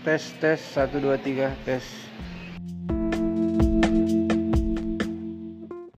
tes tes satu dua tiga tes.